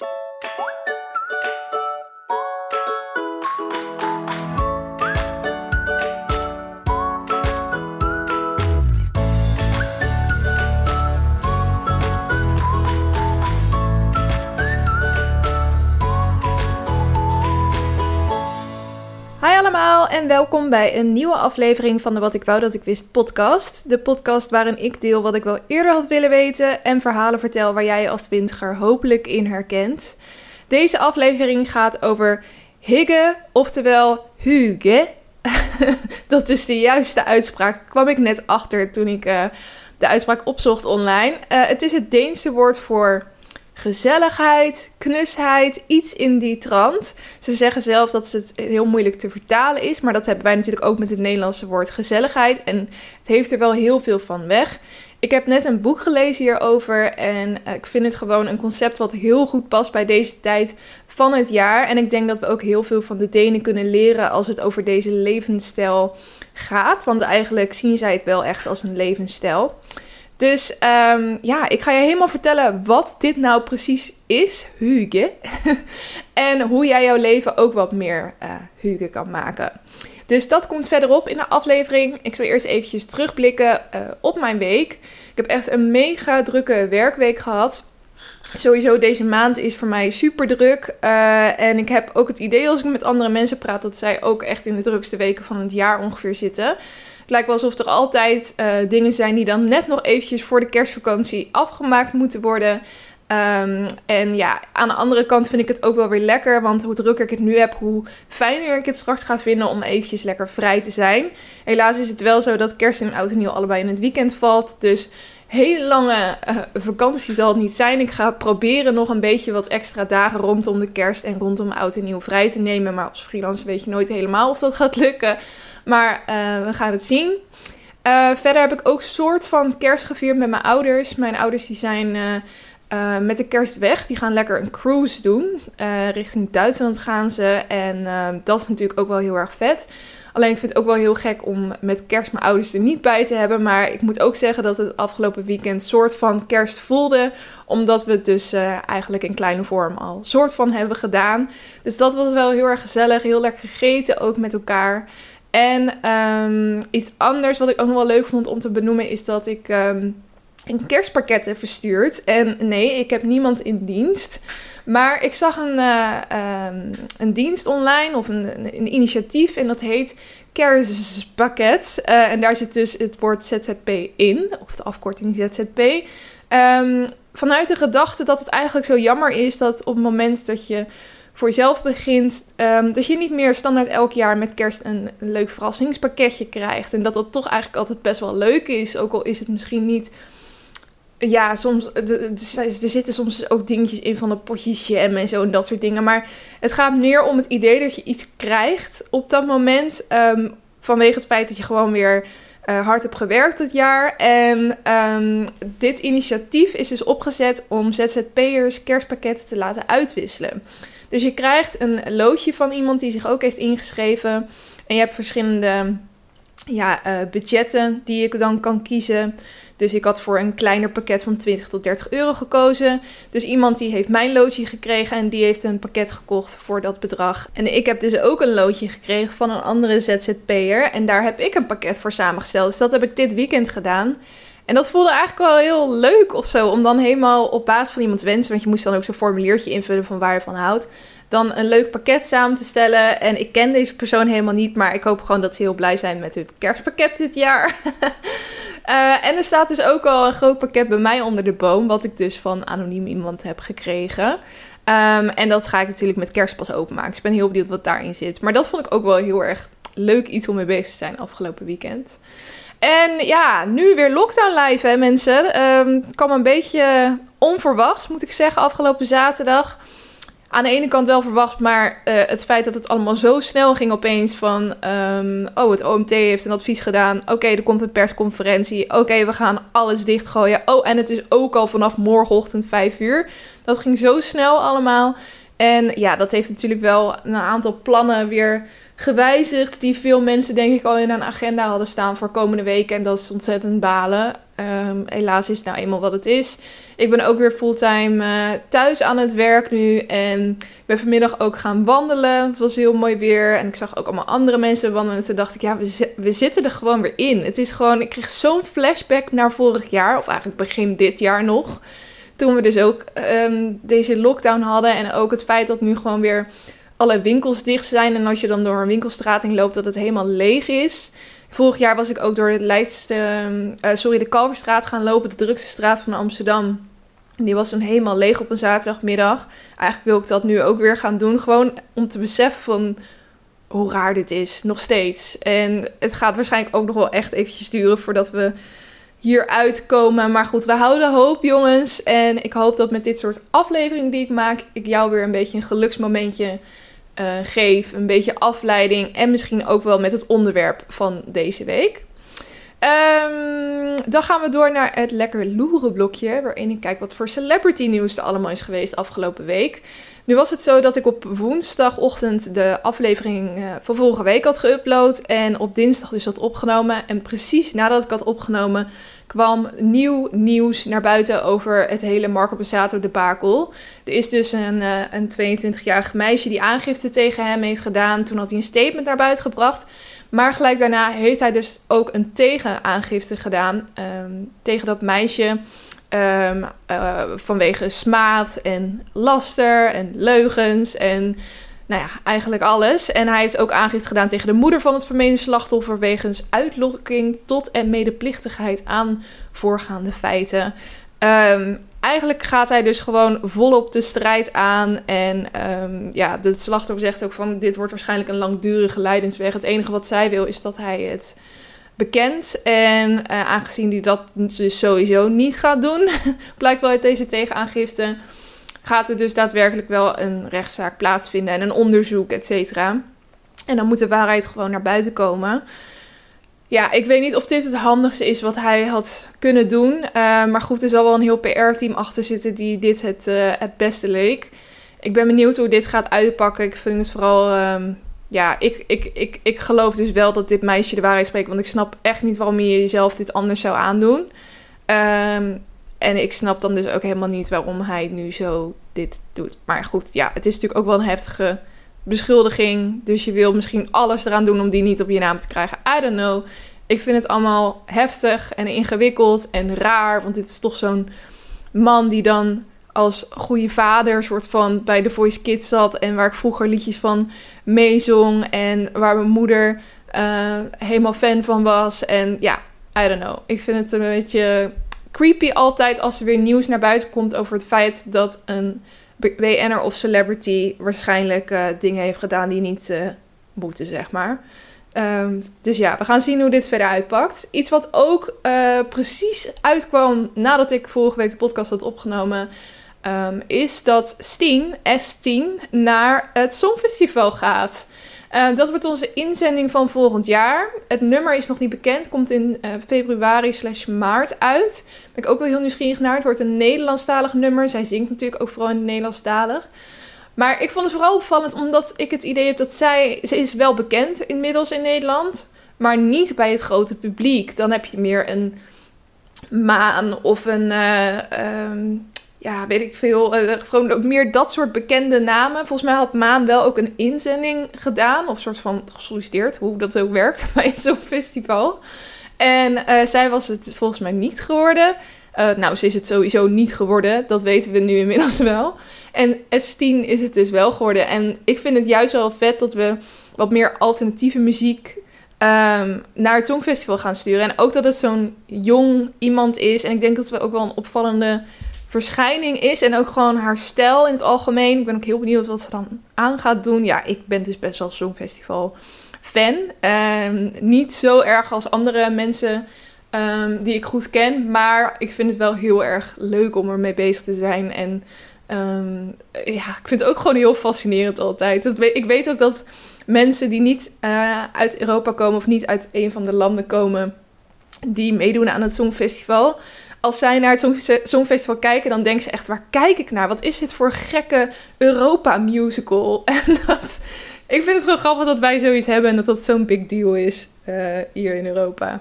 you en welkom bij een nieuwe aflevering van de Wat ik wou dat ik wist podcast. De podcast waarin ik deel wat ik wel eerder had willen weten en verhalen vertel waar jij als twintiger hopelijk in herkent. Deze aflevering gaat over higge, oftewel huge. dat is de juiste uitspraak. Kwam ik net achter toen ik uh, de uitspraak opzocht online. Uh, het is het Deense woord voor gezelligheid, knusheid, iets in die trant. Ze zeggen zelf dat het heel moeilijk te vertalen is, maar dat hebben wij natuurlijk ook met het Nederlandse woord gezelligheid. En het heeft er wel heel veel van weg. Ik heb net een boek gelezen hierover en eh, ik vind het gewoon een concept wat heel goed past bij deze tijd van het jaar. En ik denk dat we ook heel veel van de Denen kunnen leren als het over deze levensstijl gaat. Want eigenlijk zien zij het wel echt als een levensstijl. Dus um, ja, ik ga je helemaal vertellen wat dit nou precies is, Huge. en hoe jij jouw leven ook wat meer uh, kan maken. Dus dat komt verderop in de aflevering. Ik zal eerst eventjes terugblikken uh, op mijn week. Ik heb echt een mega drukke werkweek gehad. Sowieso deze maand is voor mij super druk. Uh, en ik heb ook het idee als ik met andere mensen praat dat zij ook echt in de drukste weken van het jaar ongeveer zitten. Het lijkt wel alsof er altijd uh, dingen zijn die dan net nog eventjes voor de kerstvakantie afgemaakt moeten worden. Um, en ja, aan de andere kant vind ik het ook wel weer lekker. Want hoe drukker ik het nu heb, hoe fijner ik het straks ga vinden om eventjes lekker vrij te zijn. Helaas is het wel zo dat kerst en oud en nieuw allebei in het weekend valt. Dus hele lange uh, vakantie zal het niet zijn. Ik ga proberen nog een beetje wat extra dagen rondom de kerst en rondom oud en nieuw vrij te nemen. Maar als freelancer weet je nooit helemaal of dat gaat lukken. Maar uh, we gaan het zien. Uh, verder heb ik ook soort van kerst gevierd met mijn ouders. Mijn ouders die zijn uh, met de kerst weg. Die gaan lekker een cruise doen. richting Duitsland gaan ze. En dat is natuurlijk ook wel heel erg vet. Alleen ik vind het ook wel heel gek om met kerst mijn ouders er niet bij te hebben. Maar ik moet ook zeggen dat het afgelopen weekend soort van kerst voelde. Omdat we het dus uh, eigenlijk in kleine vorm al soort van hebben gedaan. Dus dat was wel heel erg gezellig. Heel lekker gegeten, ook met elkaar. En um, iets anders wat ik ook nog wel leuk vond om te benoemen is dat ik um, een kerstpakket heb verstuurd. En nee, ik heb niemand in dienst. Maar ik zag een, uh, um, een dienst online of een, een, initiatief en dat heet Kerstpakket. Uh, en daar zit dus het woord ZZP in, of de afkorting ZZP. Um, vanuit de gedachte dat het eigenlijk zo jammer is dat op het moment dat je voor jezelf begint, um, dat je niet meer standaard elk jaar met kerst een, leuk verrassingspakketje krijgt. En dat dat toch eigenlijk altijd best wel leuk is, ook al is het misschien niet. Ja, soms. Er zitten soms ook dingetjes in van een potje jam en zo en dat soort dingen. Maar het gaat meer om het idee dat je iets krijgt op dat moment. Um, vanwege het feit dat je gewoon weer uh, hard hebt gewerkt het jaar. En um, dit initiatief is dus opgezet om ZZP'ers kerstpakketten te laten uitwisselen. Dus je krijgt een loodje van iemand die zich ook heeft ingeschreven. En je hebt verschillende ja, uh, budgetten die je dan kan kiezen. Dus ik had voor een kleiner pakket van 20 tot 30 euro gekozen. Dus iemand die heeft mijn loodje gekregen en die heeft een pakket gekocht voor dat bedrag. En ik heb dus ook een loodje gekregen van een andere ZZP'er. En daar heb ik een pakket voor samengesteld. Dus dat heb ik dit weekend gedaan. En dat voelde eigenlijk wel heel leuk of zo. Om dan helemaal op basis van iemands wensen. Want je moest dan ook zo'n formuliertje invullen van waar je van houdt. Dan een leuk pakket samen te stellen. En ik ken deze persoon helemaal niet. Maar ik hoop gewoon dat ze heel blij zijn met het kerstpakket dit jaar. uh, en er staat dus ook al een groot pakket bij mij onder de boom. Wat ik dus van anoniem iemand heb gekregen. Um, en dat ga ik natuurlijk met kerstpas openmaken. Dus ik ben heel benieuwd wat daarin zit. Maar dat vond ik ook wel heel erg leuk iets om mee bezig te zijn afgelopen weekend. En ja, nu weer lockdown live, hè, mensen. Um, kwam een beetje onverwachts, moet ik zeggen, afgelopen zaterdag. Aan de ene kant wel verwacht, maar uh, het feit dat het allemaal zo snel ging opeens van... Um, oh, het OMT heeft een advies gedaan. Oké, er komt een persconferentie. Oké, we gaan alles dichtgooien. Oh, en het is ook al vanaf morgenochtend 5 uur. Dat ging zo snel allemaal. En ja, dat heeft natuurlijk wel een aantal plannen weer gewijzigd. Die veel mensen denk ik al in een agenda hadden staan voor komende weken. En dat is ontzettend balen. Ehm, helaas is het nou eenmaal wat het is. Ik ben ook weer fulltime uh, thuis aan het werk nu. En ik ben vanmiddag ook gaan wandelen. Het was heel mooi weer. En ik zag ook allemaal andere mensen wandelen. En toen dacht ik, ja, we, we zitten er gewoon weer in. Het is gewoon, ik kreeg zo'n flashback naar vorig jaar. Of eigenlijk begin dit jaar nog. Toen we dus ook ehm, deze lockdown hadden. En ook het feit dat nu gewoon weer alle winkels dicht zijn. En als je dan door een winkelstraat in loopt, dat het helemaal leeg is. Vorig jaar was ik ook door de Leidste, uh, sorry, de Kalverstraat gaan lopen, de drukste straat van Amsterdam. En die was dan helemaal leeg op een zaterdagmiddag. Eigenlijk wil ik dat nu ook weer gaan doen. Gewoon om te beseffen van hoe raar dit is. Nog steeds. En het gaat waarschijnlijk ook nog wel echt eventjes duren voordat we hier uitkomen. Maar goed, we houden hoop, jongens. En ik hoop dat met dit soort afleveringen die ik maak, ik jou weer een beetje een geluksmomentje uh, geef. Een beetje afleiding. En misschien ook wel met het onderwerp van deze week. Um, dan gaan we door naar het lekker loeren blokje. Waarin ik kijk wat voor celebrity nieuws er allemaal is geweest afgelopen week. Nu was het zo dat ik op woensdagochtend de aflevering uh, van vorige week had geüpload. En op dinsdag dus had opgenomen. En precies nadat ik had opgenomen kwam nieuw nieuws naar buiten over het hele Marco Borsato debakel. Er is dus een, uh, een 22-jarig meisje die aangifte tegen hem heeft gedaan. Toen had hij een statement naar buiten gebracht. Maar gelijk daarna heeft hij dus ook een tegenaangifte gedaan um, tegen dat meisje. Um, uh, vanwege smaad en laster en leugens en nou ja, eigenlijk alles. En hij heeft ook aangifte gedaan tegen de moeder van het vermeende slachtoffer wegens uitlokking tot en medeplichtigheid aan voorgaande feiten. Um, eigenlijk gaat hij dus gewoon volop de strijd aan. En um, ja, de slachtoffer zegt ook van dit wordt waarschijnlijk een langdurige leidensweg. Het enige wat zij wil is dat hij het bekend. En uh, aangezien hij dat dus sowieso niet gaat doen, blijkt wel uit deze tegenaangifte, gaat er dus daadwerkelijk wel een rechtszaak plaatsvinden en een onderzoek, et cetera. En dan moet de waarheid gewoon naar buiten komen. Ja, ik weet niet of dit het handigste is wat hij had kunnen doen. Uh, maar goed, er zal wel een heel PR-team achter zitten die dit het, uh, het beste leek. Ik ben benieuwd hoe dit gaat uitpakken. Ik vind het vooral. Um, ja, ik, ik, ik, ik geloof dus wel dat dit meisje de waarheid spreekt. Want ik snap echt niet waarom je jezelf dit anders zou aandoen. Um, en ik snap dan dus ook helemaal niet waarom hij nu zo dit doet. Maar goed, ja, het is natuurlijk ook wel een heftige beschuldiging. Dus je wil misschien alles eraan doen om die niet op je naam te krijgen. I don't know. Ik vind het allemaal heftig en ingewikkeld en raar. Want dit is toch zo'n man die dan als goede vader soort van bij The Voice Kids zat. En waar ik vroeger liedjes van meezong. En waar mijn moeder uh, helemaal fan van was. En ja, I don't know. Ik vind het een beetje creepy altijd als er weer nieuws naar buiten komt over het feit dat een BN'er of celebrity waarschijnlijk uh, dingen heeft gedaan die niet uh, moeten, zeg maar. Um, dus ja, we gaan zien hoe dit verder uitpakt. Iets wat ook uh, precies uitkwam nadat ik vorige week de podcast had opgenomen, um, is dat Steen, S10, naar het Songfestival gaat. Uh, dat wordt onze inzending van volgend jaar. Het nummer is nog niet bekend. Komt in uh, februari slash maart uit. Ben ik ook wel heel nieuwsgierig naar. Het wordt een Nederlandstalig nummer. Zij zingt natuurlijk ook vooral in het Nederlandstalig. Maar ik vond het vooral opvallend omdat ik het idee heb dat zij... Ze is wel bekend inmiddels in Nederland. Maar niet bij het grote publiek. Dan heb je meer een Maan of een... Uh, um, ja, weet ik veel. Uh, gewoon ook meer dat soort bekende namen. Volgens mij had Maan wel ook een inzending gedaan. Of soort van gesolliciteerd, hoe dat ook werkt bij zo'n festival. En uh, zij was het volgens mij niet geworden. Uh, nou, ze is het sowieso niet geworden. Dat weten we nu inmiddels wel. En S10 is het dus wel geworden. En ik vind het juist wel vet dat we wat meer alternatieve muziek um, naar het Songfestival gaan sturen. En ook dat het zo'n jong iemand is. En ik denk dat we ook wel een opvallende verschijning is. En ook gewoon haar stijl in het algemeen. Ik ben ook heel benieuwd wat ze dan aan gaat doen. Ja, ik ben dus best wel Songfestival fan. Um, niet zo erg als andere mensen um, die ik goed ken. Maar ik vind het wel heel erg leuk om ermee bezig te zijn. En um, ja, ik vind het ook gewoon heel fascinerend altijd. Dat, ik weet ook dat mensen die niet uh, uit Europa komen of niet uit een van de landen komen die meedoen aan het Songfestival als zij naar het Songfestival kijken, dan denken ze echt: waar kijk ik naar? Wat is dit voor gekke Europa-musical? En dat ik vind het gewoon grappig dat wij zoiets hebben en dat dat zo'n big deal is uh, hier in Europa.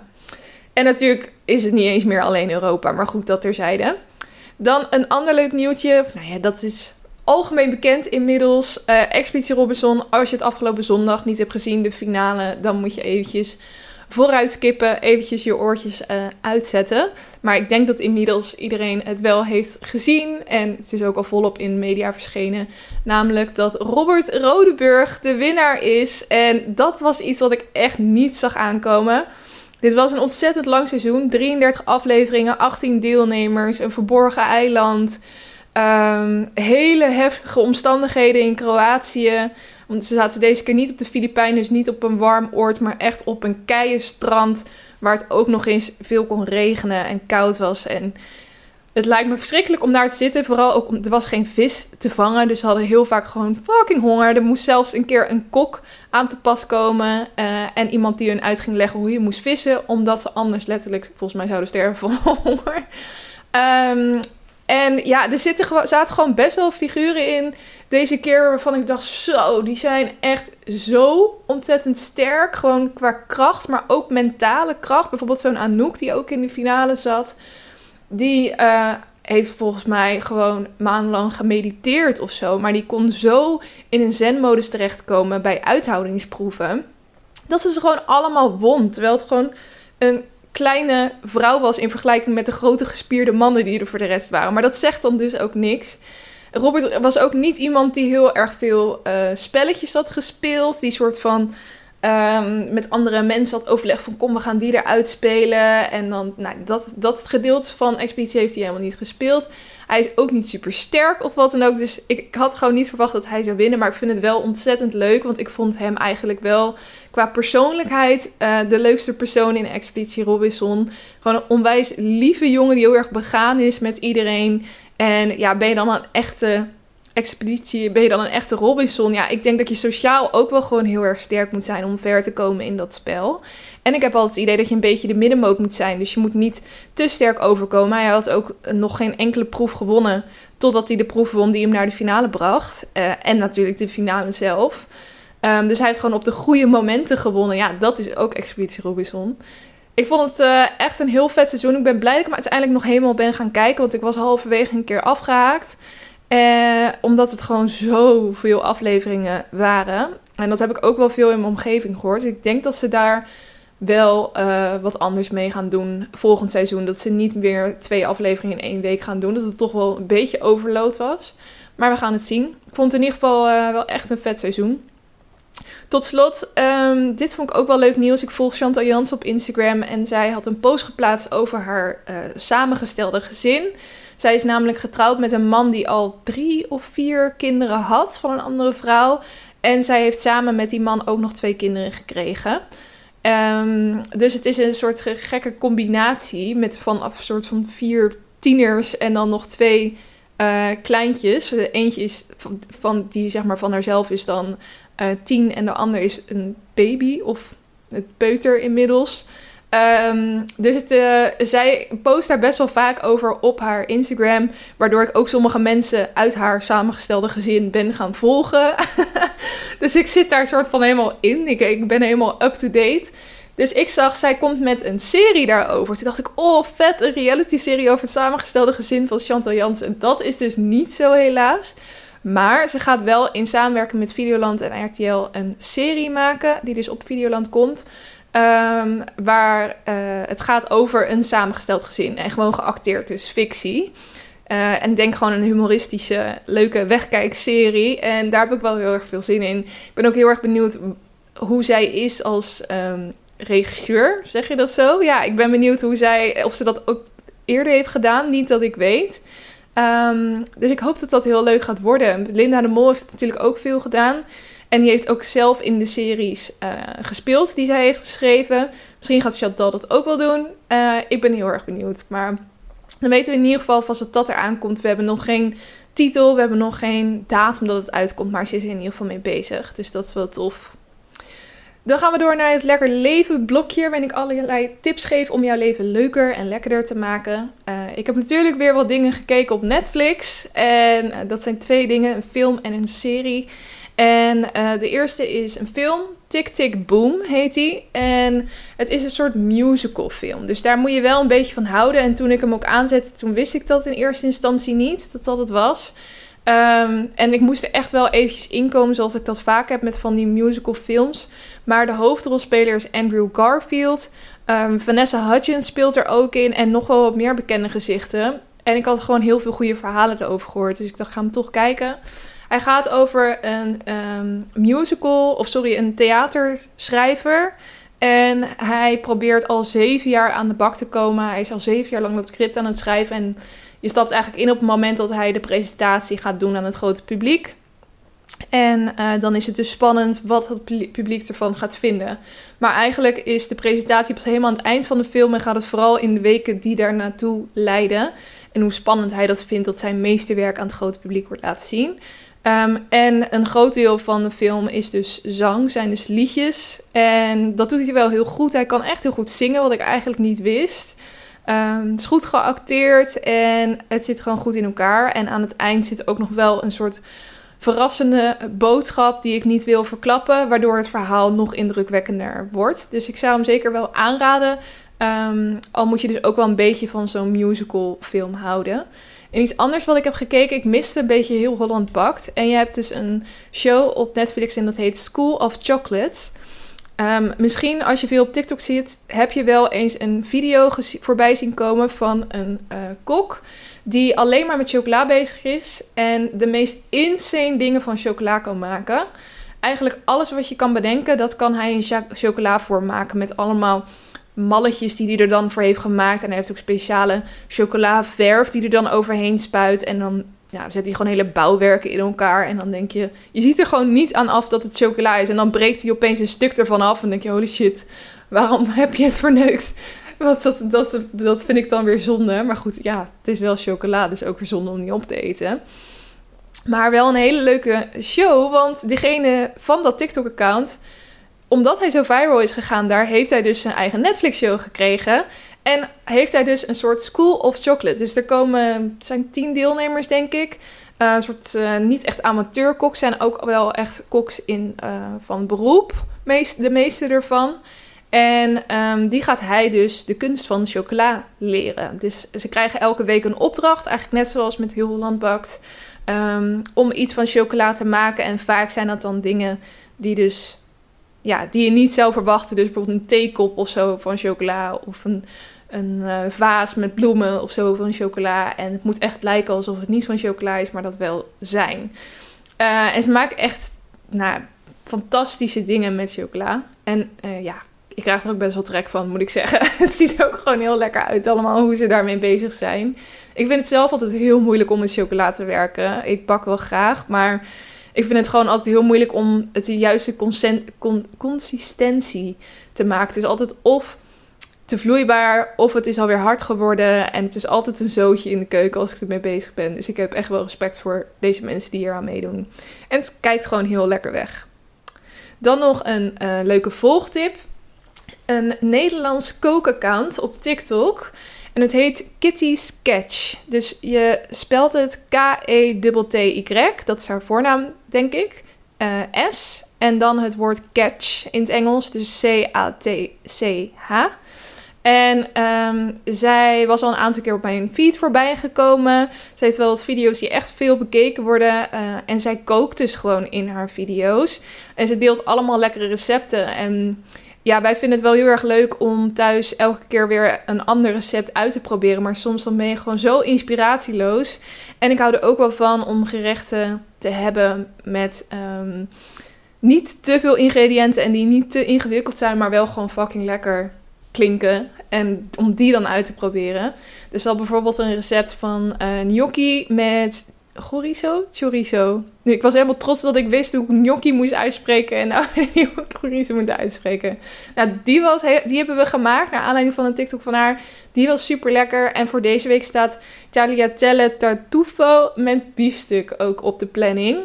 En natuurlijk is het niet eens meer alleen Europa, maar goed, dat terzijde. Dan een ander leuk nieuwtje. Nou ja, dat is algemeen bekend inmiddels. Uh, Expeditie Robinson. Als je het afgelopen zondag niet hebt gezien, de finale, dan moet je eventjes vooruit skippen, eventjes je oortjes uh, uitzetten. Maar ik denk dat inmiddels iedereen het wel heeft gezien. En het is ook al volop in media verschenen. Namelijk dat Robert Rodeburg de winnaar is. En dat was iets wat ik echt niet zag aankomen. Dit was een ontzettend lang seizoen. 33 afleveringen, 18 deelnemers, een verborgen eiland. Um, hele heftige omstandigheden in Kroatië. Want ze zaten deze keer niet op de Filipijnen, dus niet op een warm oord, maar echt op een keien strand. Waar het ook nog eens veel kon regenen en koud was. En het lijkt me verschrikkelijk om daar te zitten. Vooral ook, er was geen vis te vangen. Dus ze hadden heel vaak gewoon fucking honger. Er moest zelfs een keer een kok aan te pas komen. Uh, en iemand die hun uit ging leggen hoe je moest vissen. Omdat ze anders letterlijk, volgens mij, zouden sterven van honger. Um, en ja, er zitten, zaten gewoon best wel figuren in deze keer waarvan ik dacht, zo, die zijn echt zo ontzettend sterk. Gewoon qua kracht, maar ook mentale kracht. Bijvoorbeeld zo'n Anouk die ook in de finale zat. Die uh, heeft volgens mij gewoon maandenlang gemediteerd of zo. Maar die kon zo in een zenmodus terechtkomen bij uithoudingsproeven. Dat ze ze gewoon allemaal won. Terwijl het gewoon een kleine vrouw was in vergelijking met de grote gespierde mannen die er voor de rest waren. Maar dat zegt dan dus ook niks. Robert was ook niet iemand die heel erg veel uh, spelletjes had gespeeld. Die soort van um, met andere mensen had overleg van kom we gaan die eruit spelen. En dan, nou, dat, dat gedeelte van Expeditie heeft hij helemaal niet gespeeld. Hij is ook niet super sterk of wat dan ook. Dus ik, had gewoon niet verwacht dat hij zou winnen. Maar ik vind het wel ontzettend leuk. Want ik vond hem eigenlijk wel qua persoonlijkheid uh, de leukste persoon in Expeditie Robinson. Gewoon een onwijs lieve jongen die heel erg begaan is met iedereen. En ja, ben je dan een echte expeditie, ben je dan een echte Robinson? Ja, ik denk dat je sociaal ook wel gewoon heel erg sterk moet zijn om ver te komen in dat spel. En ik heb altijd het idee dat je een beetje de middenmoot moet zijn. Dus je moet niet te sterk overkomen. Hij had ook nog geen enkele proef gewonnen. Totdat hij de proef won die hem naar de finale bracht. Uh, en natuurlijk de finale zelf. Um, dus hij heeft gewoon op de goede momenten gewonnen. Ja, dat is ook Expeditie Robinson. Ik vond het uh, echt een heel vet seizoen. Ik ben blij dat ik hem uiteindelijk nog helemaal ben gaan kijken. Want ik was halverwege een keer afgehaakt. Uh, omdat het gewoon zoveel afleveringen waren. En dat heb ik ook wel veel in mijn omgeving gehoord. Ik denk dat ze daar wel uh, wat anders mee gaan doen volgend seizoen. Dat ze niet meer twee afleveringen in één week gaan doen. Dat het toch wel een beetje overload was. Maar we gaan het zien. Ik vond het in ieder geval uh, wel echt een vet seizoen. Tot slot, um, dit vond ik ook wel leuk nieuws. Ik volg Chantal Jans op Instagram en zij had een post geplaatst over haar samengestelde gezin. Zij is namelijk getrouwd met een man die al drie of vier kinderen had van een andere vrouw. En zij heeft samen met die man ook nog twee kinderen gekregen. Um, dus het is een soort gekke combinatie met van een soort van vier tieners en dan nog twee uh, kleintjes. Eentje is van, die zeg maar van haarzelf is dan uh, tien en de ander is een baby of het peuter inmiddels. Um, dus uh, zij post daar best wel vaak over op haar Instagram. Waardoor ik ook sommige mensen uit haar samengestelde gezin ben gaan volgen. dus ik zit daar soort van helemaal in. Ik, ik ben helemaal up-to-date. Dus ik zag, zij komt met een serie daarover. Toen dacht ik, oh vet, een reality serie over het samengestelde gezin van Chantal Jansen. En dat is dus niet zo helaas. Maar ze gaat wel in samenwerking met Videoland en RTL een serie maken. Die dus op Videoland komt. Um, waar uh, het gaat over een samengesteld gezin. En gewoon geacteerd, dus fictie. Uh, en denk gewoon een humoristische, leuke wegkijkserie. En daar heb ik wel heel erg veel zin in. Ik ben ook heel erg benieuwd hoe zij is als um, regisseur. Zeg je dat zo? Ja, ik ben benieuwd hoe zij, of ze dat ook eerder heeft gedaan. Niet dat ik weet. Um, dus ik hoop dat dat heel leuk gaat worden. Linda de Mol heeft natuurlijk ook veel gedaan. En die heeft ook zelf in de series uh, gespeeld die zij heeft geschreven. Misschien gaat Chantal dat ook wel doen. Uh, ik ben heel erg benieuwd. Maar dan weten we in ieder geval vast dat dat eraan komt. We hebben nog geen titel, we hebben nog geen datum dat het uitkomt. Maar ze is er in ieder geval mee bezig. Dus dat is wel tof. Dan gaan we door naar het Lekker Leven blokje, waarin ik allerlei tips geef om jouw leven leuker en lekkerder te maken. Uh, ik heb natuurlijk weer wat dingen gekeken op Netflix. En dat zijn twee dingen, een film en een serie. En eh, de eerste is een film, Tick Tick Boom heet die. En het is een soort musical film. Dus daar moet je wel een beetje van houden. En toen ik hem ook aanzette, toen wist ik dat in eerste instantie niet, dat dat het was. Ehm, en ik moest er echt wel eventjes inkomen, zoals ik dat vaak heb met van die musical films. Maar de hoofdrolspeler is Andrew Garfield. Um, Vanessa Hudgens speelt er ook in en nog wel wat meer bekende gezichten. En ik had gewoon heel veel goede verhalen erover gehoord. Dus ik dacht, ga hem toch kijken. Hij gaat over een um, musical, of sorry, een theaterschrijver. En hij probeert al zeven jaar aan de bak te komen. Hij is al zeven jaar lang dat script aan het schrijven. En je stapt eigenlijk in op het moment dat hij de presentatie gaat doen aan het grote publiek. En uh, dan is het dus spannend wat het publiek ervan gaat vinden. Maar eigenlijk is de presentatie pas helemaal aan het eind van de film en gaat het vooral in de weken die daar naartoe leiden. En hoe spannend hij dat vindt dat zijn meesterwerk aan het grote publiek wordt laten zien. Um, en een groot deel van de film is dus zang, zijn dus liedjes. En dat doet hij wel heel goed. Hij kan echt heel goed zingen, wat ik eigenlijk niet wist. Um, het is goed geacteerd en het zit gewoon goed in elkaar. En aan het eind zit ook nog wel een soort verrassende boodschap die ik niet wil verklappen, waardoor het verhaal nog indrukwekkender wordt. Dus ik zou hem zeker wel aanraden. Um, al moet je dus ook wel een beetje van zo'n musical film houden. En iets anders wat ik heb gekeken, ik miste een beetje heel Holland Bakt. En je hebt dus een show op Netflix en dat heet School of Chocolates. Um, misschien als je veel op TikTok ziet, heb je wel eens een video voorbij zien komen van een uh, kok die alleen maar met chocola bezig is en de meest insane dingen van chocola kan maken. Eigenlijk alles wat je kan bedenken, dat kan hij in chocola voor maken met allemaal malletjes die hij er dan voor heeft gemaakt. En hij heeft ook speciale chocolaverf die er dan overheen spuit. En dan ja, zet hij gewoon hele bouwwerken in elkaar. En dan denk je, je ziet er gewoon niet aan af dat het chocola is. En dan breekt hij opeens een stuk ervan af. En denk je, holy shit, waarom heb je het verneukt? Want dat, dat, dat vind ik dan weer zonde. Maar goed, ja, het is wel chocola, dus ook weer zonde om niet op te eten. Maar wel een hele leuke show, want diegene van dat TikTok-account, omdat hij zo viral is gegaan daar, heeft hij dus zijn eigen Netflix-show gekregen. En heeft hij dus een soort School of Chocolate. Dus er komen, zijn tien deelnemers, denk ik. Uh, een soort uh, niet echt amateurkoks, zijn ook wel echt koks in, uh, van beroep, de meeste ervan. En um, die gaat hij dus de kunst van chocola leren. Dus ze krijgen elke week een opdracht, eigenlijk net zoals met Heel Holland Bakt, um, om iets van chocola te maken. En vaak zijn dat dan dingen die dus, ja, die je niet zou verwachten. Dus bijvoorbeeld een theekop of zo van chocola of een, een uh, vaas met bloemen of zo van chocola. En het moet echt lijken alsof het niet van chocola is, maar dat wel zijn. Uh, en ze maken echt, nou, fantastische dingen met chocola. En uh, ja, ik krijg er ook best wel trek van, moet ik zeggen. het ziet er ook gewoon heel lekker uit, allemaal hoe ze daarmee bezig zijn. Ik vind het zelf altijd heel moeilijk om met chocola te werken. Ik bak wel graag, maar ik vind het gewoon altijd heel moeilijk om het de juiste consistentie te maken. Het is altijd of te vloeibaar of het is alweer hard geworden. En het is altijd een zootje in de keuken als ik ermee bezig ben. Dus ik heb echt wel respect voor deze mensen die hier aan meedoen. En het kijkt gewoon heel lekker weg. Dan nog een uh, leuke volgtip een Nederlands kookaccount op TikTok. En het heet Kitty Sketch. Dus je spelt het K-E-T-T-Y. Dat is haar voornaam, denk ik. Uh, S. En dan het woord catch in het Engels. Dus C-A-T-C-H. En um, zij was al een aantal keer op mijn feed voorbij gekomen. Ze heeft wel wat video's die echt veel bekeken worden. Uh, en zij kookt dus gewoon in haar video's. En ze deelt allemaal lekkere recepten. En ja, wij vinden het wel heel erg leuk om thuis elke keer weer een ander recept uit te proberen. Maar soms dan ben je gewoon zo inspiratieloos. En ik hou er ook wel van om gerechten te hebben met um, niet te veel ingrediënten en die niet te ingewikkeld zijn, maar wel gewoon fucking lekker klinken. En om die dan uit te proberen. Dus al bijvoorbeeld een recept van uh, gnocchi met chorizo? Chorizo. Nu, ik was helemaal trots dat ik wist hoe ik gnocchi moest uitspreken en nou chorizo moet uitspreken. Nou, die, was, die hebben we gemaakt naar aanleiding van een TikTok van haar. Die was super lekker. En voor deze week staat tagliatelle tartufo met biefstuk ook op de planning.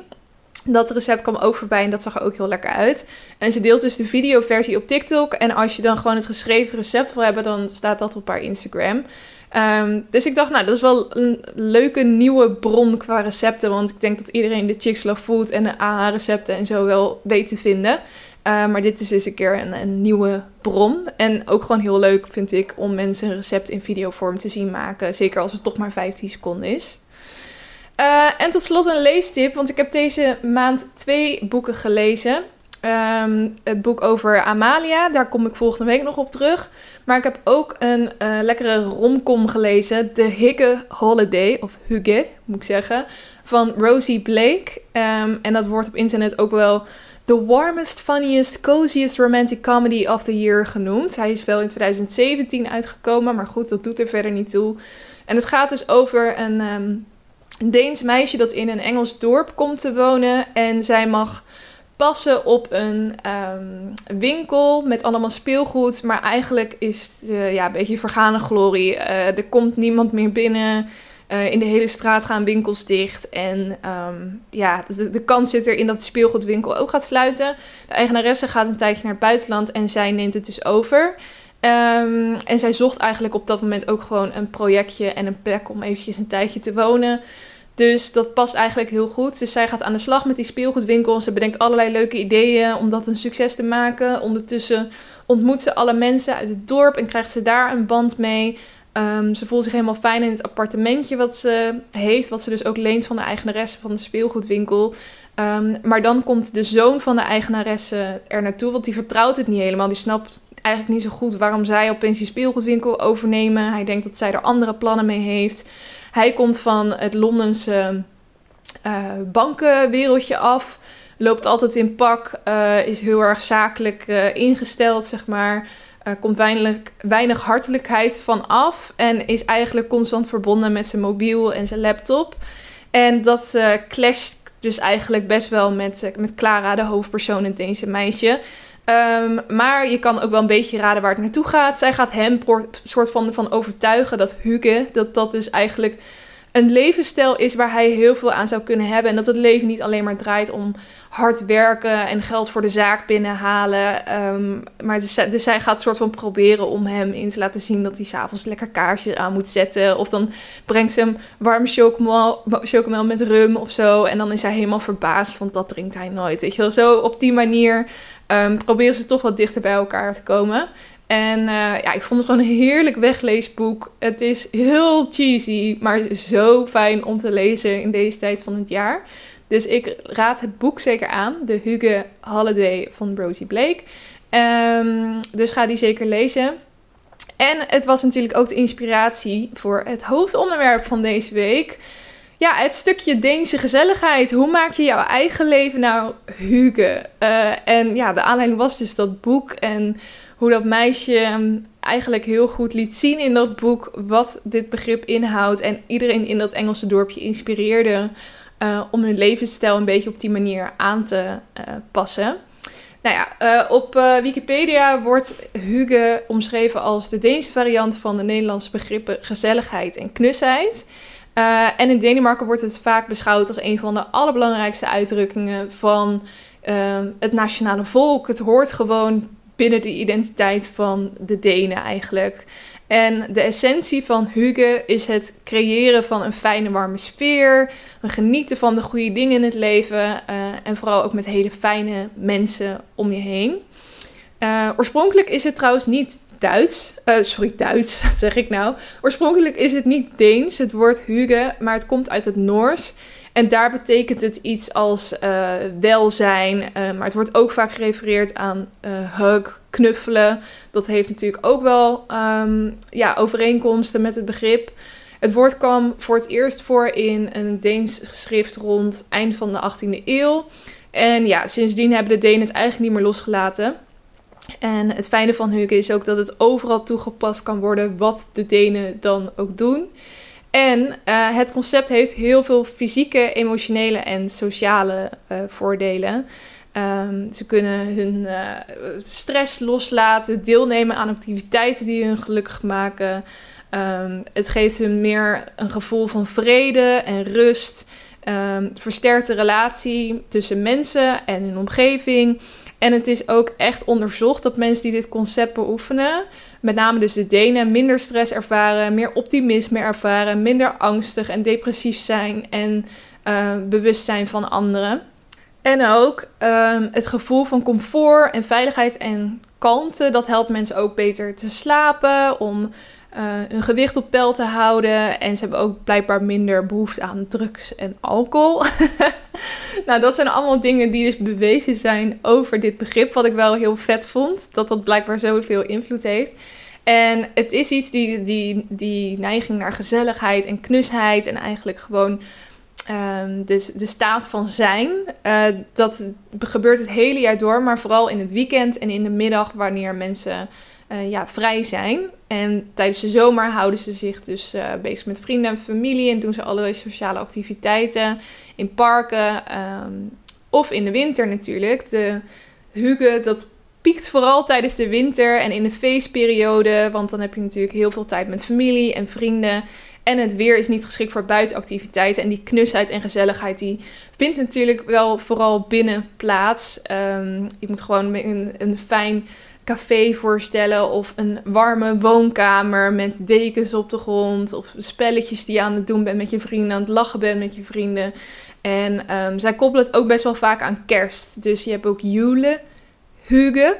Dat recept kwam ook voorbij en dat zag er ook heel lekker uit. En ze deelt dus de videoversie op TikTok. En als je dan gewoon het geschreven recept wil hebben, dan staat dat op haar Instagram. Ehm, dus ik dacht, nou, dat is wel een leuke nieuwe bron qua recepten. Want ik denk dat iedereen de Chicks Love Food en de AH-recepten en zo wel weet te vinden. Uh, maar dit is dus een keer een, nieuwe bron. En ook gewoon heel leuk, vind ik, om mensen een recept in videovorm te zien maken. Zeker als het toch maar 15 seconden is. Uh, en tot slot een leestip, want ik heb deze maand twee boeken gelezen. Um, het boek over Amalia, daar kom ik volgende week nog op terug. Maar ik heb ook een uh, lekkere romcom gelezen, The Higge Holiday, of Hugge moet ik zeggen, van Rosie Blake. Um, en dat wordt op internet ook wel The Warmest, Funniest, Coziest Romantic Comedy of the Year genoemd. Hij is wel in 2017 uitgekomen, maar goed, dat doet er verder niet toe. En het gaat dus over een, um, een Deens meisje dat in een Engels dorp komt te wonen. En zij mag passen op een um, winkel met allemaal speelgoed. Maar eigenlijk is het uh, ja, een beetje vergane glorie. Uh, er komt niemand meer binnen. Uh, in de hele straat gaan winkels dicht. En um, ja, de, kans zit erin dat de speelgoedwinkel ook gaat sluiten. De eigenaresse gaat een tijdje naar het buitenland en zij neemt het dus over. Um, en zij zocht eigenlijk op dat moment ook gewoon een projectje en een plek om eventjes een tijdje te wonen. Dus dat past eigenlijk heel goed. Dus zij gaat aan de slag met die speelgoedwinkel. Ze bedenkt allerlei leuke ideeën om dat een succes te maken. Ondertussen ontmoet ze alle mensen uit het dorp en krijgt ze daar een band mee. Um, ze voelt zich helemaal fijn in het appartementje wat ze heeft. Wat ze dus ook leent van de eigenaresse van de speelgoedwinkel. Um, maar dan komt de zoon van de eigenaresse er naartoe. Want die vertrouwt het niet helemaal. Die snapt eigenlijk niet zo goed waarom zij opeens die speelgoedwinkel overnemen. Hij denkt dat zij er andere plannen mee heeft. Hij komt van het Londense uh, bankenwereldje af. Loopt altijd in pak. Uh, is heel erg zakelijk uh, ingesteld, zeg maar. Komt weinig, weinig hartelijkheid van af. En is eigenlijk constant verbonden met zijn mobiel en zijn laptop. En dat clasht dus eigenlijk best wel met, met Clara, de hoofdpersoon in deze meisje. Um, maar je kan ook wel een beetje raden waar het naartoe gaat. Zij gaat hem soort van, van overtuigen dat Hugo, dat dat dus eigenlijk een levensstijl is waar hij heel veel aan zou kunnen hebben. En dat het leven niet alleen maar draait om hard werken en geld voor de zaak binnenhalen. Um, maar dus, dus zij gaat soort van proberen om hem in te laten zien dat hij s'avonds lekker kaarsjes aan moet zetten. Of dan brengt ze hem warm chocomel met rum of zo. En dan is hij helemaal verbaasd, want dat drinkt hij nooit. Weet je wel, zo op die manier um, proberen ze toch wat dichter bij elkaar te komen. En uh, ja, ik vond het gewoon een heerlijk wegleesboek. Het is heel cheesy, maar zo fijn om te lezen in deze tijd van het jaar. Dus ik raad het boek zeker aan. De Hugo Holiday van Rosie Blake. Um, dus ga die zeker lezen. En het was natuurlijk ook de inspiratie voor het hoofdonderwerp van deze week. Ja, het stukje Deense gezelligheid. Hoe maak je jouw eigen leven nou Hugo? Uh, en ja, de aanleiding was dus dat boek. En hoe dat meisje eigenlijk heel goed liet zien in dat boek wat dit begrip inhoudt. En iedereen in dat Engelse dorpje inspireerde uh, om hun levensstijl een beetje op die manier aan te uh, passen. Nou ja, op Wikipedia wordt Hugo omschreven als de Deense variant van de Nederlandse begrippen gezelligheid en knusheid. En in Denemarken wordt het vaak beschouwd als een van de allerbelangrijkste uitdrukkingen van het nationale volk. Het hoort gewoon binnen de identiteit van de Denen eigenlijk. En de essentie van Hugo is het creëren van een fijne, warme sfeer. Een genieten van de goede dingen in het leven. Uh, en vooral ook met hele fijne mensen om je heen. Uh, oorspronkelijk is het trouwens niet Duits. Uh, sorry, Duits, wat zeg ik nou? Oorspronkelijk is het niet Deens, het woord Hugo, maar het komt uit het Noors. En daar betekent het iets als uh, welzijn. Uh, maar het wordt ook vaak gerefereerd aan uh, hug, knuffelen. Dat heeft natuurlijk ook wel um, ja, overeenkomsten met het begrip. Het woord kwam voor het eerst voor in een Deens geschrift rond eind van de 18e eeuw. En ja, sindsdien hebben de Denen het eigenlijk niet meer losgelaten. En het fijne van Hugge is ook dat het overal toegepast kan worden wat de Denen dan ook doen. En uh, het concept heeft heel veel fysieke, emotionele en sociale uh, voordelen. Um, ze kunnen hun uh, stress loslaten, deelnemen aan activiteiten die hun gelukkig maken. Um, het geeft hun meer een gevoel van vrede en rust. Um, versterkt de relatie tussen mensen en hun omgeving. En het is ook echt onderzocht dat mensen die dit concept beoefenen, met name dus de Denen, minder stress ervaren, meer optimisme ervaren, minder angstig en depressief zijn en uh, bewust zijn van anderen. En ook um, het gevoel van comfort en veiligheid en kalmte, dat helpt mensen ook beter te slapen, om hun gewicht op peil te houden. En ze hebben ook blijkbaar minder behoefte aan drugs en alcohol. nou, dat zijn allemaal dingen die dus bewezen zijn over dit begrip. Wat ik wel heel vet vond. Dat dat blijkbaar zoveel invloed heeft. En het is iets die, die, die neiging naar gezelligheid en knusheid. En eigenlijk gewoon um, de, de staat van zijn. Uh, dat gebeurt het hele jaar door. Maar vooral in het weekend en in de middag wanneer mensen uh, ja, vrij zijn. En tijdens de zomer houden ze zich dus uh, bezig met vrienden en familie en doen ze allerlei sociale activiteiten in parken um, of in de winter natuurlijk. De hugge, dat piekt vooral tijdens de winter en in de feestperiode, want dan heb je natuurlijk heel veel tijd met familie en vrienden. En het weer is niet geschikt voor buitenactiviteiten. En die knusheid en gezelligheid, die vindt natuurlijk wel vooral binnen plaats. Um, je moet gewoon een, een fijn café voorstellen of een warme woonkamer met dekens op de grond of spelletjes die je aan het doen bent met je vrienden, aan het lachen bent met je vrienden. En um, zij koppelen het ook best wel vaak aan kerst. Dus je hebt ook Jule, Huge.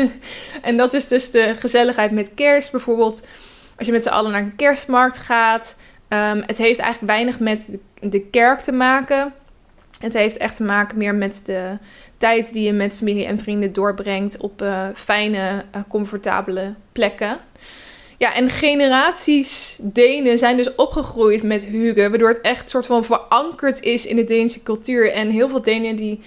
en dat is dus de gezelligheid met kerst. Bijvoorbeeld als je met z'n allen naar een kerstmarkt gaat. Um, het heeft eigenlijk weinig met de kerk te maken. Het heeft echt te maken meer met de tijd die je met familie en vrienden doorbrengt op uh, fijne, uh, comfortabele plekken. Ja, en generaties Denen zijn dus opgegroeid met Hugo, waardoor het echt soort van verankerd is in de Deense cultuur. En heel veel Denen die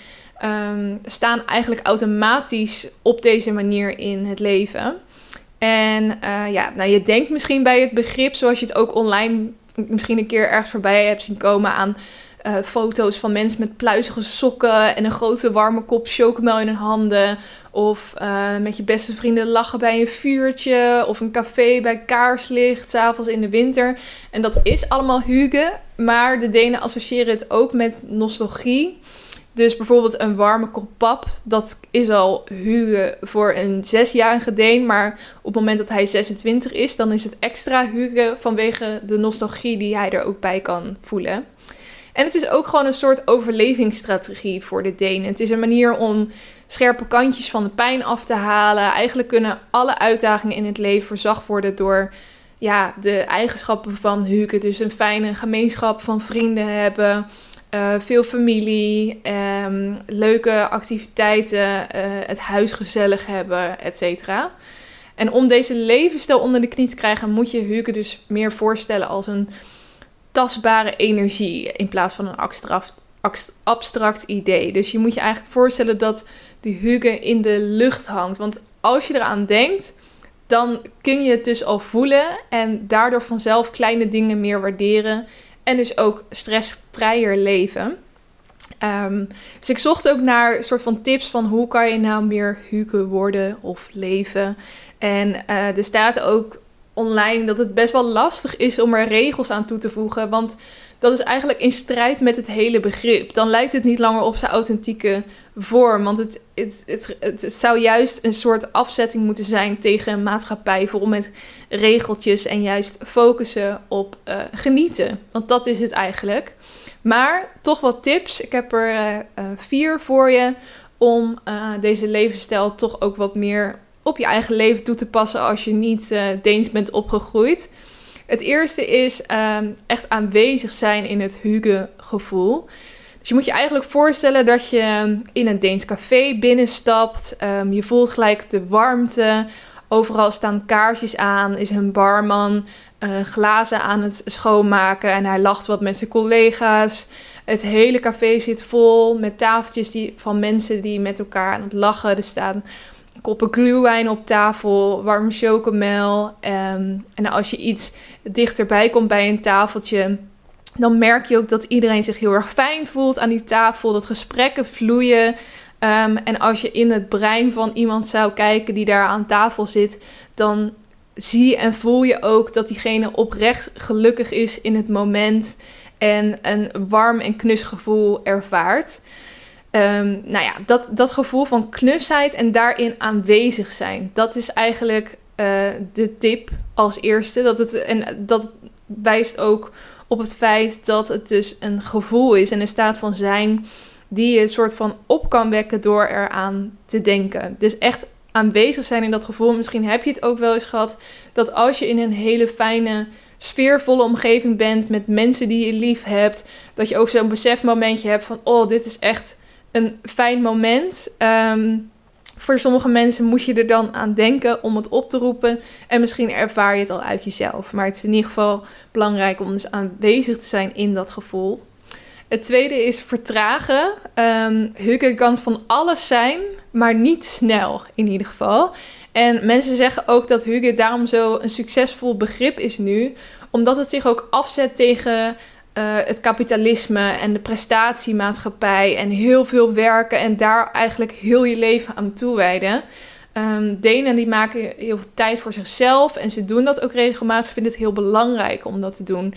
um, staan eigenlijk automatisch op deze manier in het leven. En uh, ja, nou je denkt misschien bij het begrip, zoals je het ook online misschien een keer ergens voorbij hebt zien komen aan uh, foto's van mensen met pluizige sokken en een grote warme kop chocomel in hun handen. Of uh, met je beste vrienden lachen bij een vuurtje. Of een café bij kaarslicht, s'avonds in de winter. En dat is allemaal huge, maar de Denen associëren het ook met nostalgie. Dus bijvoorbeeld een warme kop pap, dat is al huge voor een zesjarige Deen. Maar op het moment dat hij 26 is, dan is het extra huge vanwege de nostalgie die hij er ook bij kan voelen. En het is ook gewoon een soort overlevingsstrategie voor de Denen. Het is een manier om scherpe kantjes van de pijn af te halen. Eigenlijk kunnen alle uitdagingen in het leven verzacht worden door ja, de eigenschappen van Huke. Dus een fijne gemeenschap van vrienden hebben. Uh, veel familie, um, leuke activiteiten, uh, het huis gezellig hebben, et cetera. En om deze levensstijl onder de knie te krijgen, moet je Huke dus meer voorstellen als een tastbare energie in plaats van een abstract, abstract idee. Dus je moet je eigenlijk voorstellen dat die hugge in de lucht hangt. Want als je eraan denkt, dan kun je het dus al voelen en daardoor vanzelf kleine dingen meer waarderen en dus ook stressvrijer leven. Um, dus ik zocht ook naar soort van tips van hoe kan je nou meer hugge worden of leven. En uh, er staat ook online dat het best wel lastig is om er regels aan toe te voegen. Want dat is eigenlijk in strijd met het hele begrip. Dan lijkt het niet langer op zijn authentieke vorm. Want het, het, het, het, zou juist een soort afzetting moeten zijn tegen een maatschappij vol met regeltjes en juist focussen op uh, genieten. Want dat is het eigenlijk. Maar toch wat tips. Ik heb er uh, uh, vier voor je om deze levensstijl toch ook wat meer op je eigen leven toe te passen als je niet uh, Deens bent opgegroeid. Het eerste is um, echt aanwezig zijn in het Huge-gevoel. Dus je moet je eigenlijk voorstellen dat je in een Deens café binnenstapt. Um, je voelt gelijk de warmte. Overal staan kaarsjes aan. Is een barman uh, glazen aan het schoonmaken. En hij lacht wat met zijn collega's. Het hele café zit vol met tafeltjes die, van mensen die met elkaar aan het lachen. Er staan koppen glühwein op tafel, warme chocomel. Um, en als je iets dichterbij komt bij een tafeltje, dan merk je ook dat iedereen zich heel erg fijn voelt aan die tafel. Dat gesprekken vloeien. Um, en als je in het brein van iemand zou kijken die daar aan tafel zit, dan zie en voel je ook dat diegene oprecht gelukkig is in het moment en een warm en knus gevoel ervaart. Um, nou ja, dat, dat gevoel van knusheid en daarin aanwezig zijn. Dat is eigenlijk uh, de tip als eerste. Dat het, en dat wijst ook op het feit dat het dus een gevoel is en een staat van zijn die je soort van op kan wekken door eraan te denken. Dus echt aanwezig zijn in dat gevoel. Misschien heb je het ook wel eens gehad dat als je in een hele fijne, sfeervolle omgeving bent met mensen die je lief hebt, dat je ook zo'n besefmomentje hebt van: oh, dit is echt een fijn moment. Um, voor sommige mensen moet je er dan aan denken om het op te roepen. En misschien ervaar je het al uit jezelf. Maar het is in ieder geval belangrijk om dus aanwezig te zijn in dat gevoel. Het tweede is vertragen. Um, kan van alles zijn, maar niet snel in ieder geval. En mensen zeggen ook dat Hugo daarom zo een succesvol begrip is nu, omdat het zich ook afzet tegen uh, het kapitalisme en de prestatiemaatschappij en heel veel werken en daar eigenlijk heel je leven aan toewijden. Um, Denen die maken heel veel tijd voor zichzelf en ze doen dat ook regelmatig. Ze vinden het heel belangrijk om dat te doen.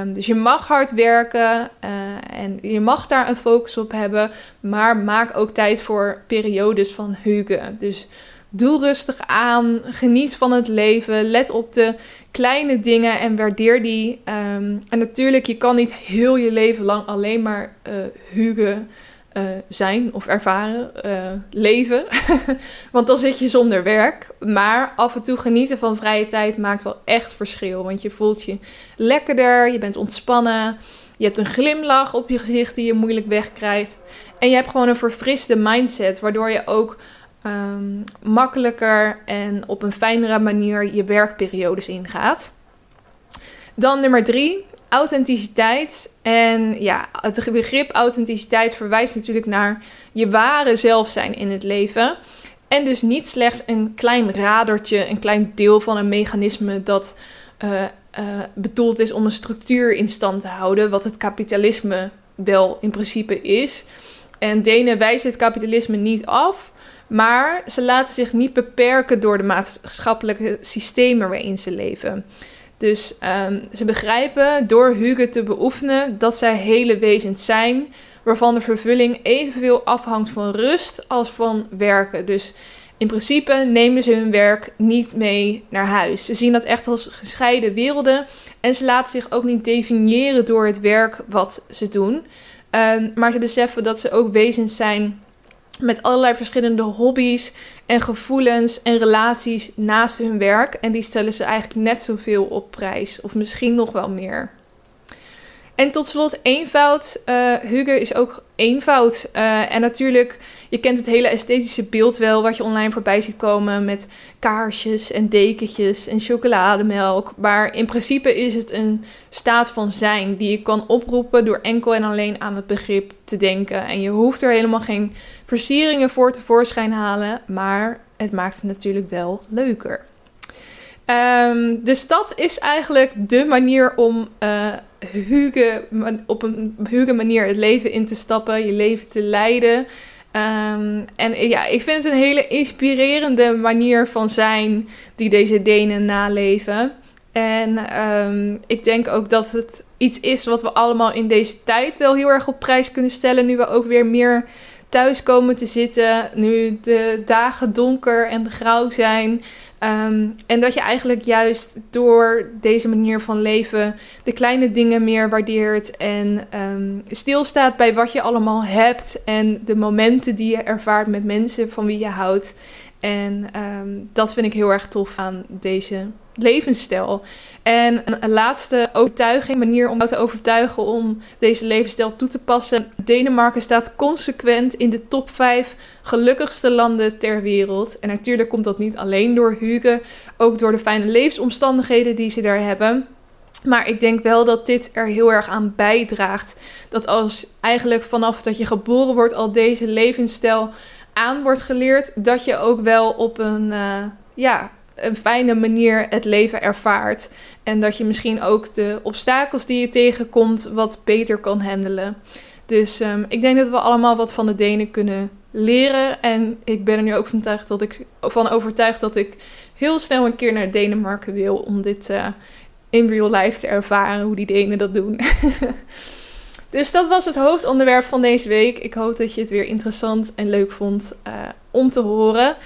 Um, dus je mag hard werken uh, en je mag daar een focus op hebben, maar maak ook tijd voor periodes van heugen. Dus doe rustig aan, geniet van het leven, let op de kleine dingen en waardeer die. Um, en natuurlijk, je kan niet heel je leven lang alleen maar uh, hugen uh, zijn of ervaren, uh, leven. want dan zit je zonder werk. Maar af en toe genieten van vrije tijd maakt wel echt verschil. Want je voelt je lekkerder, je bent ontspannen. Je hebt een glimlach op je gezicht die je moeilijk wegkrijgt. En je hebt gewoon een verfriste mindset, waardoor je ook um, makkelijker en op een fijnere manier je werkperiodes ingaat. Dan nummer drie, authenticiteit. En ja, het begrip authenticiteit verwijst natuurlijk naar je ware zelf zijn in het leven. En dus niet slechts een klein radertje, een klein deel van een mechanisme dat uh, uh, bedoeld is om een structuur in stand te houden, wat het kapitalisme wel in principe is. En Denen wijzen het kapitalisme niet af, maar ze laten zich niet beperken door de maatschappelijke systemen waarin ze leven. Dus um, ze begrijpen door Hugo te beoefenen dat zij hele wezens zijn, waarvan de vervulling evenveel afhangt van rust als van werken. Dus in principe nemen ze hun werk niet mee naar huis. Ze zien dat echt als gescheiden werelden en ze laten zich ook niet definiëren door het werk wat ze doen. Um, maar ze beseffen dat ze ook wezens zijn met allerlei verschillende hobby's en gevoelens en relaties naast hun werk. En die stellen ze eigenlijk net zoveel op prijs, of misschien nog wel meer. En tot slot eenvoud. Uh, Hugo is ook eenvoud. Uh, en natuurlijk, je kent het hele esthetische beeld wel, wat je online voorbij ziet komen met kaarsjes en dekentjes en chocolademelk. Maar in principe is het een staat van zijn die je kan oproepen door enkel en alleen aan het begrip te denken. En je hoeft er helemaal geen versieringen voor tevoorschijn halen, maar het maakt het natuurlijk wel leuker. Um, dus dat is eigenlijk de manier om huge, op een huge manier het leven in te stappen, je leven te leiden. Um, en ja, ik vind het een hele inspirerende manier van zijn die deze Denen naleven. En um, ik denk ook dat het iets is wat we allemaal in deze tijd wel heel erg op prijs kunnen stellen. Nu we ook weer meer thuis komen te zitten. Nu de dagen donker en grauw zijn. Um, en dat je eigenlijk juist door deze manier van leven de kleine dingen meer waardeert en um, stilstaat bij wat je allemaal hebt en de momenten die je ervaart met mensen van wie je houdt. En um, dat vind ik heel erg tof aan deze levensstijl. En een laatste overtuiging, manier om jou te overtuigen om deze levensstijl toe te passen. Denemarken staat consequent in de top 5 gelukkigste landen ter wereld. En natuurlijk komt dat niet alleen door Hugo, ook door de fijne levensomstandigheden die ze daar hebben. Maar ik denk wel dat dit er heel erg aan bijdraagt. Dat als eigenlijk vanaf dat je geboren wordt al deze levensstijl aan wordt geleerd, dat je ook wel op een, uh, ja, een fijne manier het leven ervaart. En dat je misschien ook de obstakels die je tegenkomt wat beter kan handelen. Dus um, ik denk dat we allemaal wat van de Denen kunnen leren. En ik ben er nu ook van overtuigd dat ik, van overtuigd dat ik heel snel een keer naar Denemarken wil om dit uh, in real life te ervaren, hoe die Denen dat doen. Dus dat was het hoofdonderwerp van deze week. Ik hoop dat je het weer interessant en leuk vond uh, om te horen.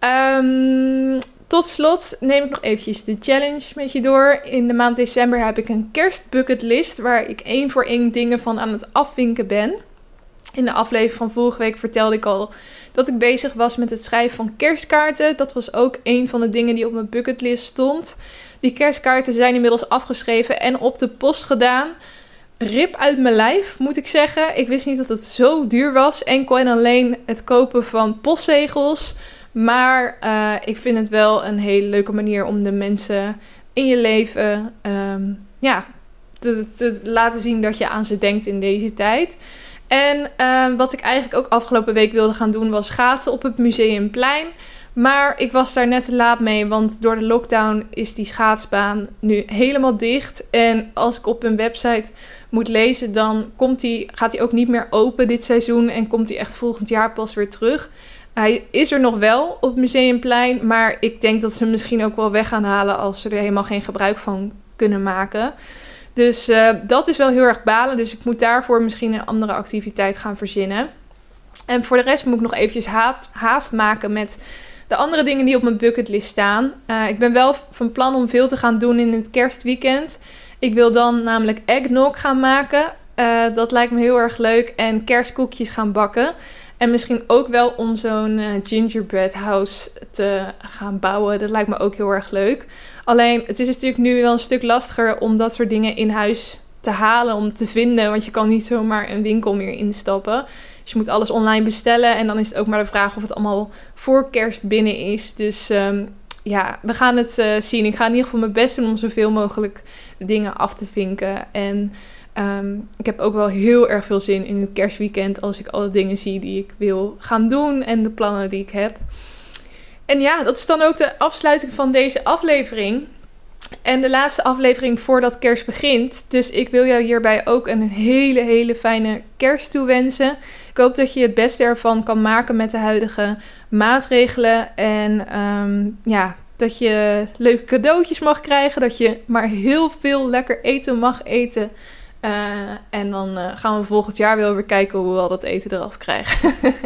Um, tot slot neem ik nog eventjes de challenge met je door. In de maand december heb ik een kerstbucketlist waar ik één voor één dingen van aan het afvinken ben. In de aflevering van vorige week vertelde ik al dat ik bezig was met het schrijven van kerstkaarten. Dat was ook een van de dingen die op mijn bucketlist stond. Die kerstkaarten zijn inmiddels afgeschreven en op de post gedaan. Rip uit mijn lijf, moet ik zeggen. Ik wist niet dat het zo duur was. Enkel en alleen het kopen van postzegels. Maar uh, ik vind het wel een hele leuke manier om de mensen in je leven um, ja, te, te, laten zien dat je aan ze denkt in deze tijd. En uh, wat ik eigenlijk ook afgelopen week wilde gaan doen was schaatsen op het Museumplein. Maar ik was daar net te laat mee, want door de lockdown is die schaatsbaan nu helemaal dicht. En als ik op hun website moet lezen, dan komt die, gaat hij ook niet meer open dit seizoen en komt hij echt volgend jaar pas weer terug. Hij is er nog wel op Museumplein, maar ik denk dat ze hem misschien ook wel weg gaan halen als ze er helemaal geen gebruik van kunnen maken. Dus uh, dat is wel heel erg balen. Dus ik moet daarvoor misschien een andere activiteit gaan verzinnen. En voor de rest moet ik nog eventjes haast maken met de andere dingen die op mijn bucketlist staan. Uh, ik ben wel van plan om veel te gaan doen in het kerstweekend. Ik wil dan namelijk eggnog gaan maken. Uh, dat lijkt me heel erg leuk. En kerstkoekjes gaan bakken. En misschien ook wel om zo'n uh, gingerbread house te gaan bouwen. Dat lijkt me ook heel erg leuk. Alleen, het is natuurlijk nu wel een stuk lastiger om dat soort dingen in huis te halen, om te vinden. Want je kan niet zomaar een winkel meer instappen. Dus je moet alles online bestellen. En dan is het ook maar de vraag of het allemaal voor kerst binnen is. Dus um, ja, we gaan het uh, zien. Ik ga in ieder geval mijn best doen om zoveel mogelijk dingen af te vinken. En Um, ik heb ook wel heel erg veel zin in het kerstweekend als ik alle dingen zie die ik wil gaan doen en de plannen die ik heb. En ja, dat is dan ook de afsluiting van deze aflevering. En de laatste aflevering voordat kerst begint. Dus ik wil jou hierbij ook een hele, hele fijne kerst toewensen. Ik hoop dat je het beste ervan kan maken met de huidige maatregelen. En um, ja, dat je leuke cadeautjes mag krijgen. Dat je maar heel veel lekker eten mag eten. Uh, en dan uh, gaan we volgend jaar wel weer kijken hoe we al dat eten eraf krijgen.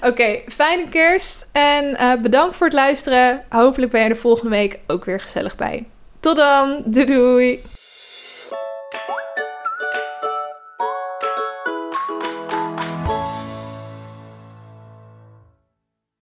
Oké, fijne kerst en uh, bedankt voor het luisteren. Hopelijk ben je er volgende week ook weer gezellig bij. Tot dan, doei doei!